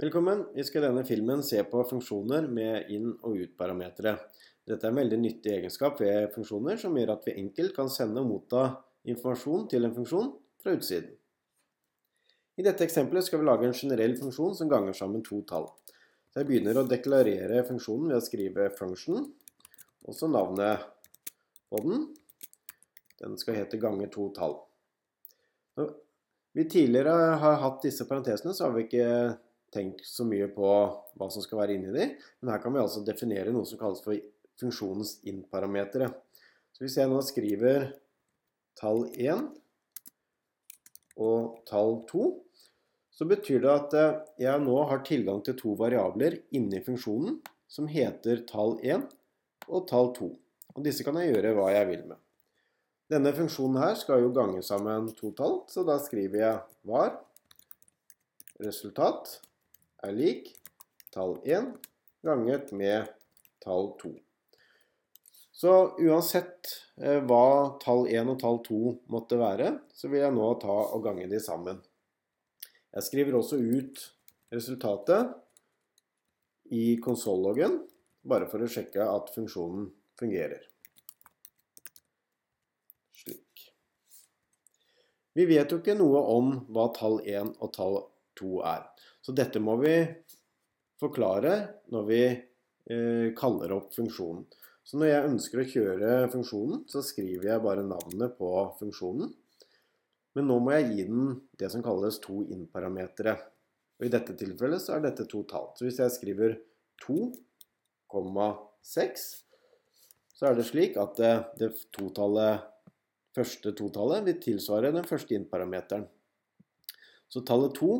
Velkommen. Vi skal i denne filmen se på funksjoner med inn- og ut-parametere. Dette er en veldig nyttig egenskap ved funksjoner som gjør at vi enkelt kan sende og motta informasjon til en funksjon fra utsiden. I dette eksempelet skal vi lage en generell funksjon som ganger sammen to tall. Jeg begynner å deklarere funksjonen ved å skrive function, og så navnet på den. Den skal hete ganger to tall. Når vi tidligere har hatt disse parentesene, så har vi ikke tenkt så mye på hva som skal være inni de, men her kan vi altså definere noe som kalles for funksjonens in-parametere. Så hvis jeg nå skriver tall 1 og tall 2, så betyr det at eh, jeg nå har tilgang til to variabler inni funksjonen som heter tall 1 og tall 2. Og disse kan jeg gjøre hva jeg vil med. Denne funksjonen her skal jo gange sammen to tall, så da skriver jeg var resultat er lik tall 1 ganget med tall 2. Så uansett eh, hva tall 1 og tall 2 måtte være, så vil jeg nå ta og gange de sammen. Jeg skriver også ut resultatet i konsolloggen, bare for å sjekke at funksjonen fungerer. Slik. Vi vet jo ikke noe om hva tall 1 og tall 2 er. Så dette må vi forklare når vi eh, kaller opp funksjonen. Så når jeg ønsker å kjøre funksjonen, så skriver jeg bare navnet på funksjonen. Men nå må jeg gi den det som kalles to in-parametere. Og I dette tilfellet så er dette to tall. Så hvis jeg skriver 2,6, så er det slik at det, det totallet, første totallet vil tilsvare den første in-parameteren. Så tallet 2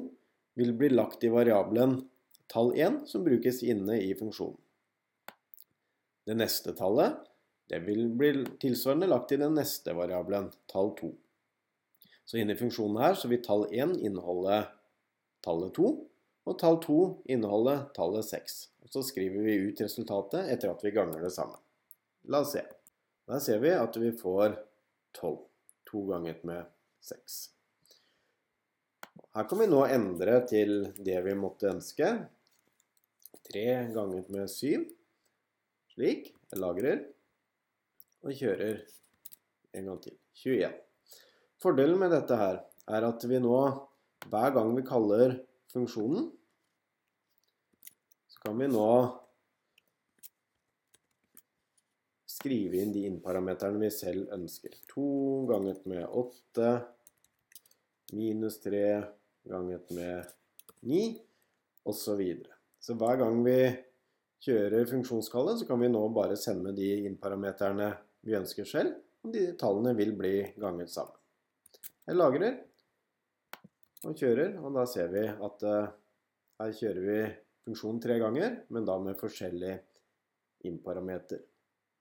vil bli lagt i variabelen tall 1, som brukes inne i funksjonen. Det neste tallet det vil bli tilsvarende lagt i den neste variabelen, tall 2. Så inne i funksjonen her så vil tall 1 inneholde tallet 2, og tall 2 inneholde tallet 6. Og så skriver vi ut resultatet etter at vi ganger det sammen. La oss se. Der ser vi at vi får 12. 2 ganget med 6. Her kan vi nå endre til det vi måtte ønske. 3 ganget med 7. Slik. Jeg lagrer. Og kjører en gang til. 21. Fordelen med dette her er at vi nå, hver gang vi kaller funksjonen, så kan vi nå skrive inn de innparameterne vi selv ønsker. 2 ganget med 8, minus 3 ganget med 9, og så videre. Så hver gang vi kjører funksjonskallet, så kan vi nå bare sende de innparameterne vi ønsker selv, og de tallene vil bli ganget sammen. Jeg lagrer og kjører, og da ser vi at uh, her kjører vi funksjonen tre ganger, men da med forskjellig innparameter.